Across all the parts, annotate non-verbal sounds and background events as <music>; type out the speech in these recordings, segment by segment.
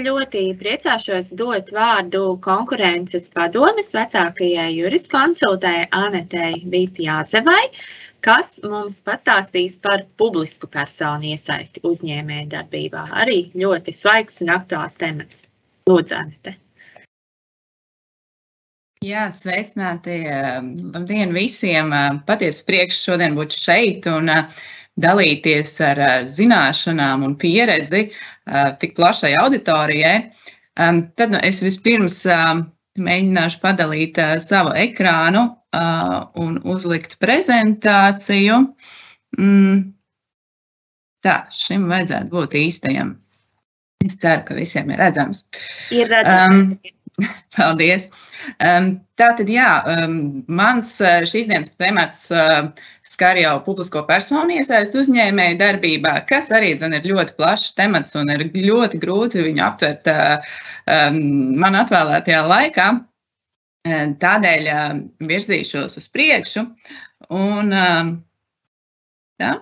Ļoti priecāšos dot vārdu konkurences padomes vecākajai juriskonsultei Anetei Vītjāzevai, kas mums pastāstīs par publisku personu iesaisti uzņēmēju darbībā. Arī ļoti svaigs un aktuāls temats. Lūdzu, Anete. Jā, sveicināti. Labdien visiem. Patiesi prieks šodien būt šeit. Un, uh, dalīties ar zināšanām un pieredzi tik plašai auditorijai, tad nu, es vispirms mēģināšu padalīt savu ekrānu un uzlikt prezentāciju. Mm. Tā, šim vajadzētu būt īstajam. Es ceru, ka visiem ir redzams. Ir redzams. Um, <laughs> Paldies! Um, Tātad, jā, um, mans uh, šīs dienas temats uh, skar jau publisko personu iesaistu uzņēmēju darbībā, kas arī zin, ir ļoti plašs temats un ir ļoti grūti viņu aptvert uh, um, man atvēlētajā laikā. Tādēļ uh, virzīšos uz priekšu. Un, uh, tā.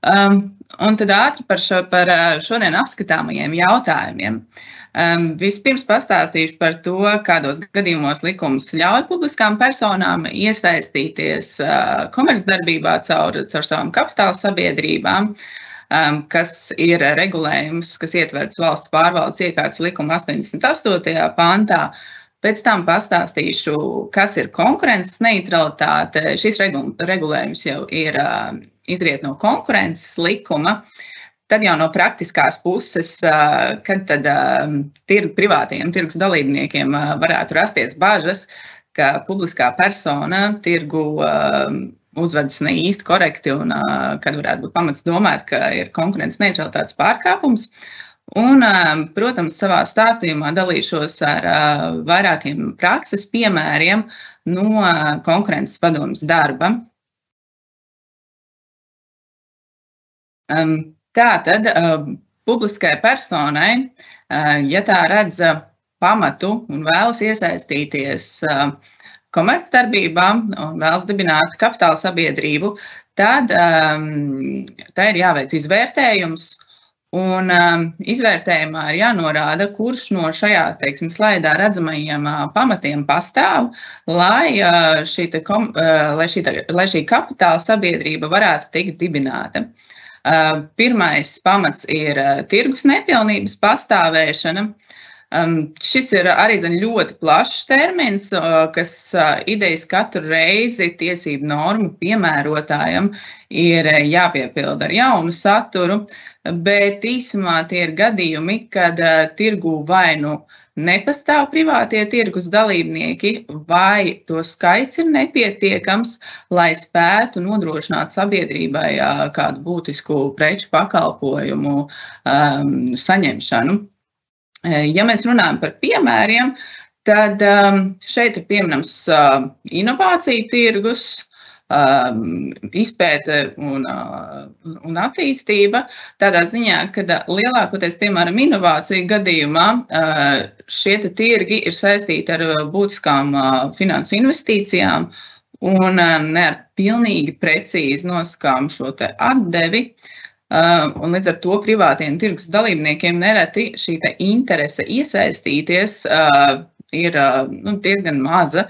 Um, un tad ātri par, šo, par šodien apskatāmajiem jautājumiem. Uh, Um, vispirms pastāstīšu par to, kādos gadījumos likums ļauj publiskām personām iesaistīties uh, komercdarbībā caur, caur savām kapitāla sabiedrībām, um, kas ir regulējums, kas ietverts valsts pārvaldes iekārtas likuma 88. pantā. Pēc tam pastāstīšu, kas ir konkurences neutralitāte. Šis regulējums jau ir uh, izriet no konkurences likuma. Uh, Tad jau no praktiskās puses, kad tad tir, privātiem tirgus dalībniekiem varētu rasties bažas, ka publiskā persona tirgu uzvedas ne īsti korekti un kad varētu būt pamats domāt, ka ir konkurences neutralitātes pārkāpums. Un, protams, savā stāstījumā dalīšos ar vairākiem prakses piemēriem no konkurences padomus darba. Tā tad uh, publiskai personai, uh, ja tā redz uh, pamatu un vēlas iesaistīties komercdarbībā un vēlas dibināt kapitāla sabiedrību, tad um, tā ir jāveic izvērtējums. Un um, izvērtējumā ir jānorāda, kurš no šajā teiksim, slaidā redzamajiem uh, pamatiem pastāv, lai, uh, šī, kom, uh, lai, šī, lai šī kapitāla sabiedrība varētu tikt dibināta. Uh, pirmais pamats ir uh, tirgus nepilnības pastāvēšana. Um, šis ir arī zin, ļoti plašs termins, uh, kas idejas katru reizi tiesību normu piemērotājam ir jāpiepilda ar jaunu saturu, bet īsumā tie ir gadījumi, kad tirgu vai nu uh, nepastāv privātie tirgus dalībnieki, vai to skaits ir nepietiekams, lai spētu nodrošināt sabiedrībai kādu būtisku preču pakalpojumu um, saņemšanu. Ja mēs runājam par piemēriem, tad um, šeit ir pieminams uh, inovāciju tirgus, izpēte un, uh, un attīstība. Tādā ziņā, ka lielākoties, piemēram, inovāciju gadījumā uh, šie tirgi ir saistīti ar uh, būtiskām finansu investīcijām un ne ar pilnīgi precīzi nosakām šo atdevi. Un līdz ar to privātiem tirgus dalībniekiem nereti šī interese iesaistīties ir nu, diezgan maza,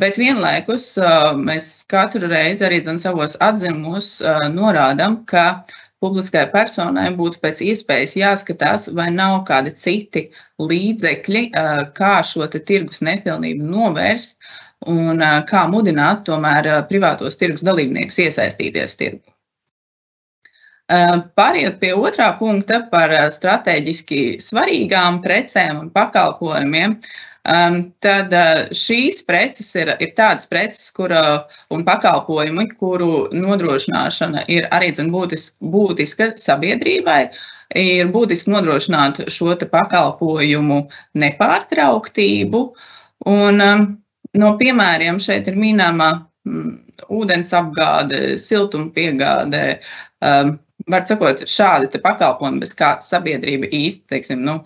bet vienlaikus mēs katru reizi arī savos atzinumos norādām, ka publiskai personai būtu pēc iespējas jāskatās, vai nav kādi citi līdzekļi, kā šo tirgus nepilnību novērst un kā mudināt tomēr privātos tirgus dalībniekus iesaistīties tirgu. Pārējot pie otrā punkta par strateģiski svarīgām precēm un pakalpojumiem, uh, Um, tad uh, šīs preces ir, ir tādas preces, kura, un pakalpojumi, kuru nodrošināšana ir arī dzen, būtis, būtiska sabiedrībai. Ir būtiski nodrošināt šo pakalpojumu nepārtrauktību. Un, um, no piemēriem šeit ir minama mm, ūdens apgāde, siltumpiegāde. Um, var sakot, šādi pakalpojumi, bez kā sabiedrība īsti, teiksim, nu,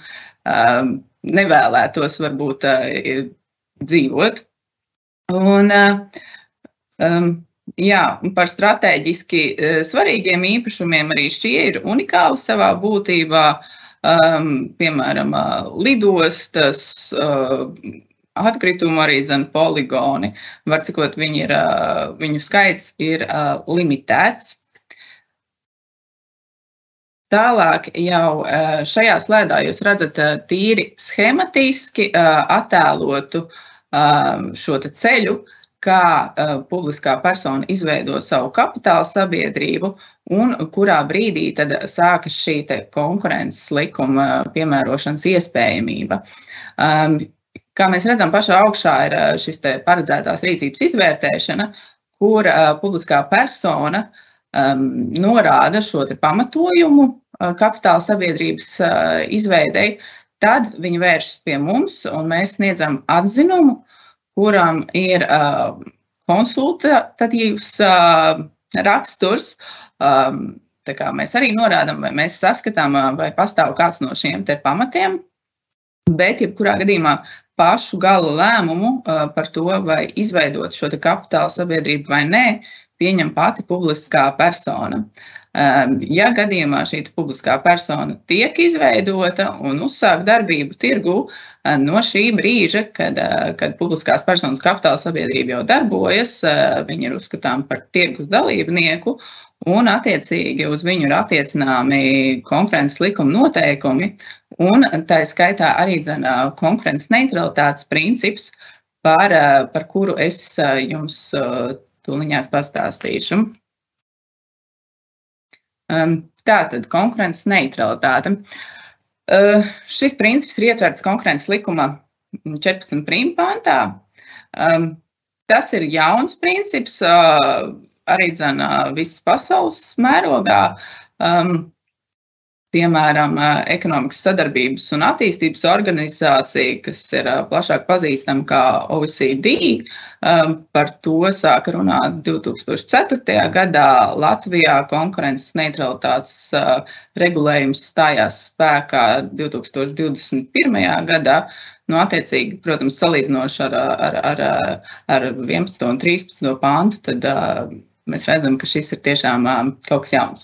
um, nevēlētos varbūt dzīvot. Un, um, jā, par strateģiski svarīgiem īpašumiem arī šie ir unikāli savā būtībā. piemēram, lidostas, atkritumu arī dzen, poligoni. Var cikot, viņi ir, viņu skaits ir limitēts. Tālāk jau šajā slēdā jūs redzat tīri schematiski attēlotu šo ceļu, kā publiskā persona izveido savu kapitāla sabiedrību un kurā brīdī tad sākas šī konkurences likuma piemērošanas iespējamība. Kā mēs redzam, pašā augšā ir šis paredzētās rīcības izvērtēšana, kur publiskā persona norāda šo pamatojumu kapitāla sabiedrības izveidei, tad viņi vēršas pie mums un mēs sniedzam atzinumu, kuram ir konsultatīvs raksturs. Mēs arī norādām, vai mēs saskatām, vai pastāv kāds no šiem pamatiem, bet jebkurā gadījumā pašu gala lēmumu uh, par to, vai izveidot šo kapitāla sabiedrību vai nē, pieņem pati publiskā persona. Um, ja gadījumā šī publiskā persona tiek izveidota un uzsāk darbību tirgu, uh, no šī brīža, kad, uh, kad publiskās personas kapitāla sabiedrība jau darbojas, viņi ir uzskatāmi par tirgus dalībnieku un attiecīgi uz viņu ir attiecināmi konkurences likuma noteikumi, un tā skaitā arī konkurences neutralitātes princips, par, par kuru es jums tūlīņās pastāstīšu. Tātad konkurences neutralitāte. Šis princips ir ietverts konkurences likuma 14. pantā. Tas ir jauns princips, arī dzene visas pasaules mērogā. Um, piemēram, ekonomikas sadarbības un attīstības organizācija, kas ir plašāk pazīstama kā OECD, par to sāka runāt 2004. gadā. Latvijā konkurences neutralitātes regulējums stājās spēkā 2021. gadā. Nu, attiecīgi, protams, salīdzinoši ar, ar, ar, ar 11 un 13 pāntu, tad Mēs redzam, ka šis ir tiešām uh, kaut kas jauns.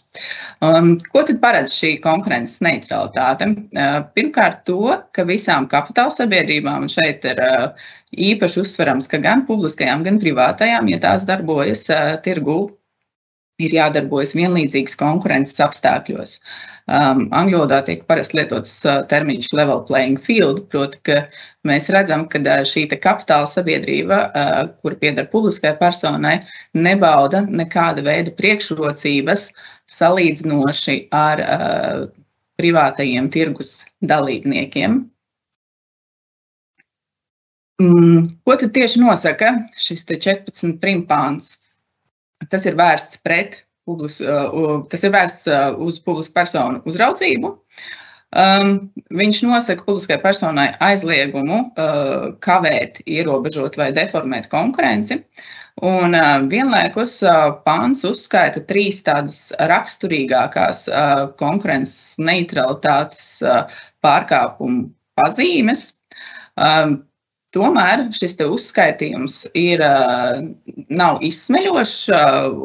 Um, ko tad paredz šī konkurences neutralitāte? Uh, pirmkārt, to, ka visām kapitāla sabiedrībām šeit ir uh, īpaši uzsverams, ka gan publiskajām, gan privātajām, ja tās darbojas uh, tirgū, ir jādarbojas vienlīdzīgas konkurences apstākļos. Um, angļu valodā tiek parasti lietots uh, termiņš level playing field, proti, ka mēs redzam, ka uh, šī kapitāla sabiedrība, uh, kur pieder publiskai personai, nebauda nekāda veida priekšrocības salīdzinoši ar uh, privātajiem tirgus dalībniekiem. Mm, ko tad tieši nosaka šis 14 primpāns? Tas ir vērsts pret publis, uh, tas ir vērsts uh, uz publisku personu uzraudzību. Um, viņš nosaka publiskai personai aizliegumu uh, kavēt, ierobežot vai deformēt konkurenci. Un uh, vienlaikus uh, pāns uzskaita trīs tādas raksturīgākās uh, konkurences neutralitātes uh, pārkāpumu pazīmes. Um, Tomēr šis uzskaitījums ir, nav izsmeļošs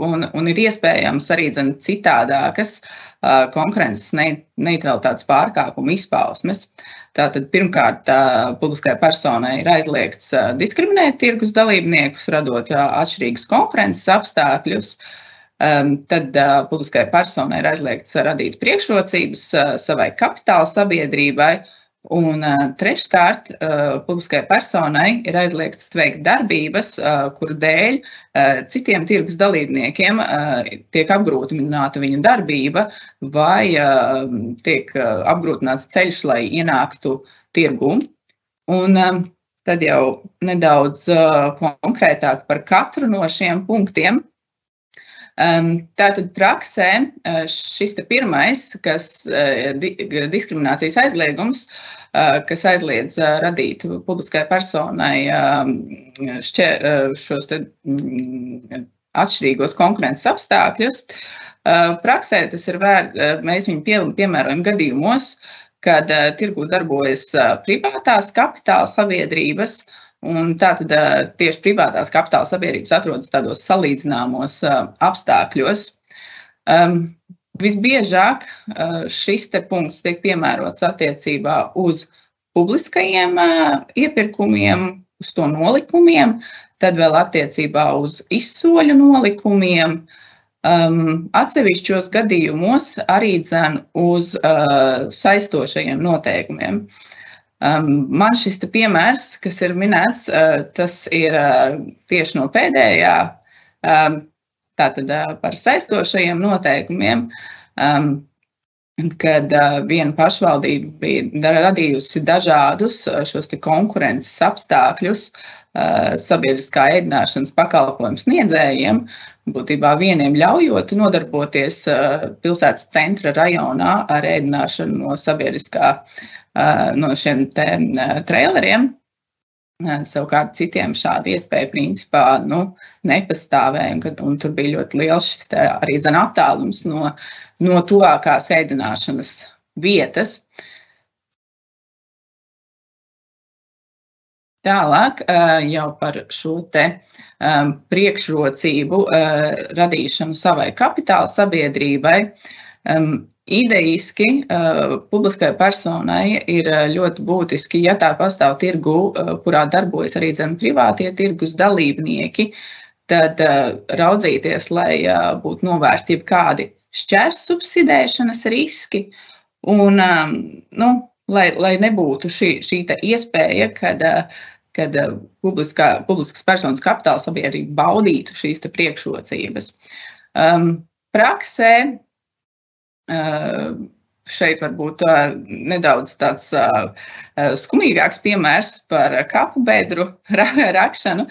un, un ir iespējams arī zin, citādākas konkurences neutralitātes pārkāpuma izpausmes. Tātad, pirmkārt, publiskai personai ir aizliegts diskriminēt tirgus dalībniekus, radot atšķirīgus konkurences apstākļus. Tad publiskai personai ir aizliegts radīt priekšrocības savai kapitāla sabiedrībai Un uh, treškārt, uh, publiskai personai ir aizliegts veikt darbības, uh, kuru dēļ uh, citiem tirgus dalībniekiem uh, tiek apgrūtināta viņu darbība vai uh, tiek uh, apgrūtināts ceļš, lai ienāktu tirgu. Un, uh, tad jau nedaudz uh, konkrētāk par katru no šiem punktiem. Tātad praksē šis pirmais, kas ir diskriminācijas aizliegums, kas aizliedz radīt publiskai personai šķē, šos mm, atšķirīgos konkurences apstākļus. Praksē tas ir vērts, mēs viņu pie, piemērojam gadījumos, kad tirgu darbojas privātās kapitāla sabiedrības, uh, Un tātad tieši privātās kapitāla sabiedrības atrodas tādos salīdzināmos apstākļos. visbiežāk šis punkts tiek piemērots attiecībā uz publiskajiem iepirkumiem, uz to nolikumiem, tad vēl attiecībā uz izsoļu nolikumiem. Um, atsevišķos gadījumos arī dzen uz uh, saistošajiem noteikumiem. Um, man šis piemērs, kas ir minēts, uh, tas ir uh, tieši no pēdējā, um, tātad uh, par saistošajiem noteikumiem. Um, kad uh, viena pašvaldība bija radījusi dažādus uh, šos konkurences apstākļus uh, sabiedriskā ēdināšanas pakalpojumu sniedzējiem, būtībā vieniem ļaujot nodarboties pilsētas centra rajonā ar ēdināšanu no sabiedriskā, no šiem te traileriem. Savukārt citiem šāda iespēja principā nu, nepastāvēja, un, un tur bija ļoti liels šis arī zin, attālums no, no tuvākās ēdināšanas vietas. Tālāk jau par šo te priekšrocību radīšanu savai kapitāla sabiedrībai. Idejiski publiskai personai ir ļoti būtiski, ja tā pastāv tirgu, kurā darbojas arī zem privātie tirgus dalībnieki, tad raudzīties, lai būtu novērsti jebkādi šķērs subsidēšanas riski un, nu, lai, lai nebūtu šī, šī iespēja, kad kad publiskā, publiskas personas kapitāla sabiedrība baudītu šīs priekšrocības. Um, praksē uh, šeit varbūt uh, nedaudz tāds uh, skumīgāks piemērs par kapu bedru <laughs> ra rakšanu,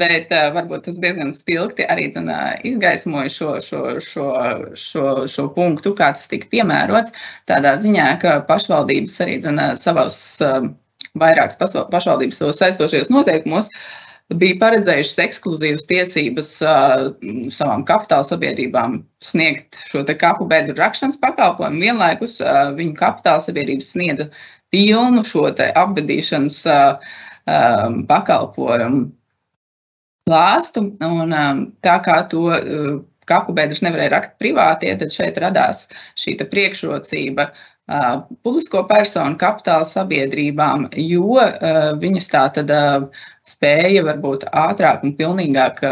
bet uh, varbūt tas diezgan spilgti arī zin, izgaismoja šo, šo, šo, šo, šo punktu, kā tas tika piemērots. Tādā ziņā, ka pašvaldības arī zin, savos vairākas pašvaldības saistošajos noteikumos bija paredzējušas ekskluzīvas tiesības uh, savām kapitāla sabiedrībām sniegt šo kapu bedru rakšanas pakalpojumu. Vienlaikus uh, viņu kapitāla sabiedrības sniedza pilnu šo apbedīšanas uh, um, pakalpojumu klāstu. Un, um, tā kā to uh, kapu bedrus nevarēja rakt privātie, tad šeit radās šī priekšrocība uh, publisko personu kapitāla sabiedrībām, jo viņas tā tad spēja varbūt ātrāk un pilnīgāk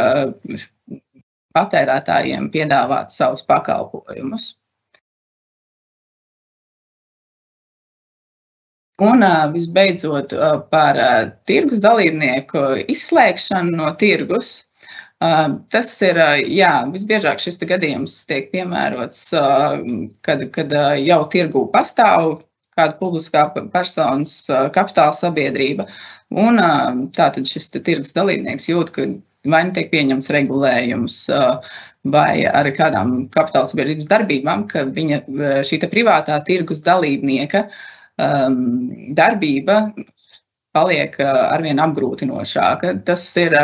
patērētājiem piedāvāt savus pakalpojumus. Un visbeidzot par tirgus dalībnieku izslēgšanu no tirgus. Tas ir, jā, visbiežāk šis gadījums tiek piemērots, kad, kad jau tirgū pastāv kāda publiskā personas kapitāla sabiedrība. Un tātad šis tirgus dalībnieks jūt, ka vai nu tiek pieņemts regulējums, vai ar kādām kapitāla sabiedrības darbībām, ka viņa šī privātā tirgus dalībnieka darbība paliek arvien apgrūtinošāka. Tas ir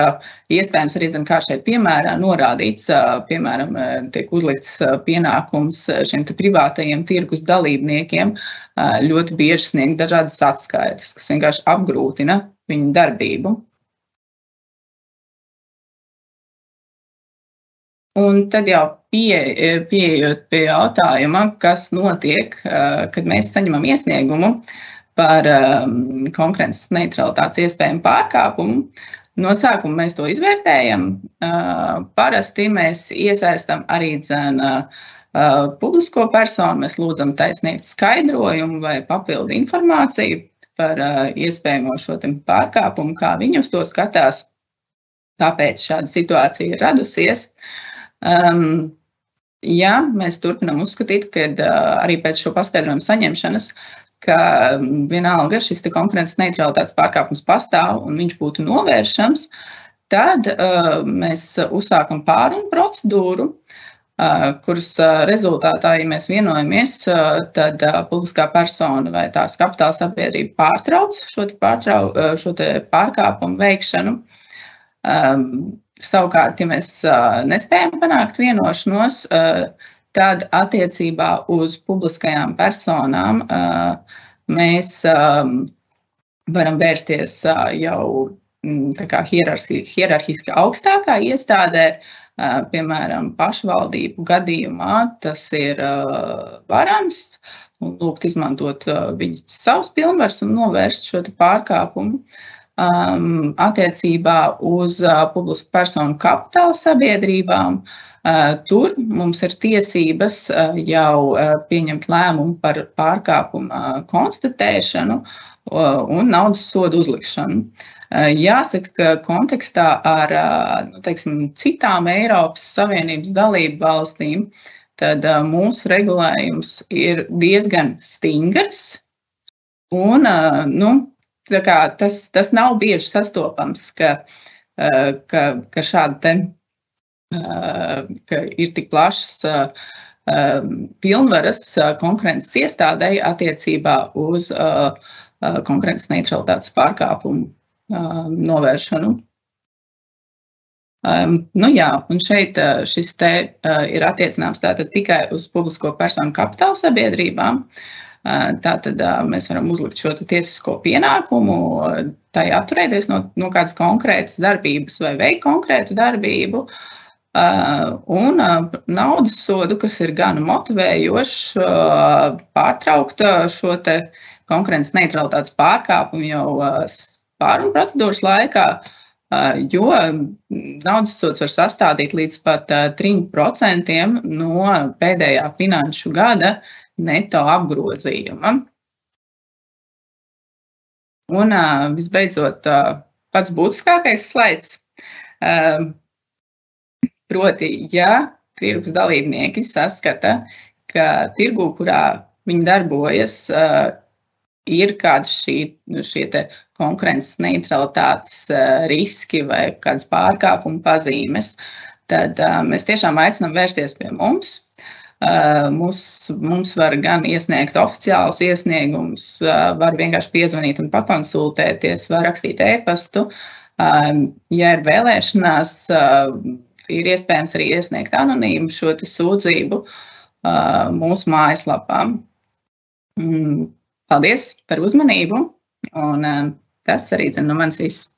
iespējams arī, zin, kā šeit piemērā norādīts, piemēram, tiek uzlikts pienākums šiem privātajiem tirgus dalībniekiem ļoti bieži sniegt dažādas atskaites, kas vienkārši apgrūtina viņu darbību. Un tad jau pie, pieejot pie jautājuma, kas notiek, kad mēs saņemam iesniegumu, uh, par um, konkurences neutralitātes iespējamu pārkāpumu. No sākuma mēs to izvērtējam. Uh, parasti mēs iesaistām arī dzen, uh, publisko personu. Mēs lūdzam taisnīgt skaidrojumu vai papildu informāciju par uh, iespējamo šo pārkāpumu, kā viņi uz to skatās, kāpēc šāda situācija ir radusies. Um, ja mēs turpinām uzskatīt, ka uh, arī pēc šo paskaidrojumu saņemšanas ka mm, vienalga šis konkurences neutralitātes pārkāpums pastāv un viņš būtu novēršams, tad uh, mēs uzsākam pārunu procedūru, uh, kuras uh, rezultātā, ja mēs vienojamies, uh, tad uh, publiskā persona vai tās kapitāla sabiedrība pārtrauc šo, pārtrau, uh, šo pārkāpumu veikšanu. Um, savukārt, ja mēs uh, nespējam panākt vienošanos, uh, tad attiecībā uz publiskajām personām mēs varam vērsties jau hierarhi, hierarhiski augstākā iestādē, piemēram, pašvaldību gadījumā tas ir varams lūgt izmantot viņu savus pilnvars un novērst šo pārkāpumu. Um, attiecībā uz uh, publisku personu kapitāla sabiedrībām, uh, tur mums ir tiesības uh, jau uh, pieņemt lēmumu par pārkāpumu uh, konstatēšanu uh, un naudas sodu uzlikšanu. Jāsaka, ka kontekstā ar nu, teiksim, citām Eiropas Savienības dalību valstīm tad mūsu regulējums ir diezgan stingrs. Un, nu, kā, tas, tas nav bieži sastopams, ka, ka, ka šāda te, ka ir tik plašas pilnvaras konkurences iestādēji attiecībā uz konkurences neutralitātes pārkāpumu novēršanu. Um, nu jā, un šeit šis te uh, ir attiecināms tātad tikai uz publisko personu kapitāla sabiedrībām. Uh, tātad mēs varam uzlikt šo tiesisko pienākumu, tai atturēties no, no kādas konkrētas darbības vai veikt konkrētu darbību. Un naudas sodu, kas ir gan motivējošs, pārtraukt šo konkurences neutralitātes pārkāpumu jau pārunu procedūras laikā, jo naudas sots var sastādīt līdz pat 3% no pēdējā finanšu gada neto apgrozījuma. Un visbeidzot, pats būtiskākais slaids. Proti, ja tirgus dalībnieki saskata, ka tirgu, kurā viņi darbojas, ir kādi šī, nu, šie konkurences neutralitātes riski vai kādas pārkāpuma pazīmes, tad mēs tiešām aicinām vērsties pie mums. Uh, mums, mums var gan iesniegt oficiālus iesniegumus, uh, var vienkārši piezvanīt un pakonsultēties, var rakstīt e-pastu. Ja ir vēlēšanās, ir iespējams arī iesniegt anonīmu šo sūdzību mūsu mājaslapā. Mm, Paldies par uzmanību, un tas arī zina no manis viss.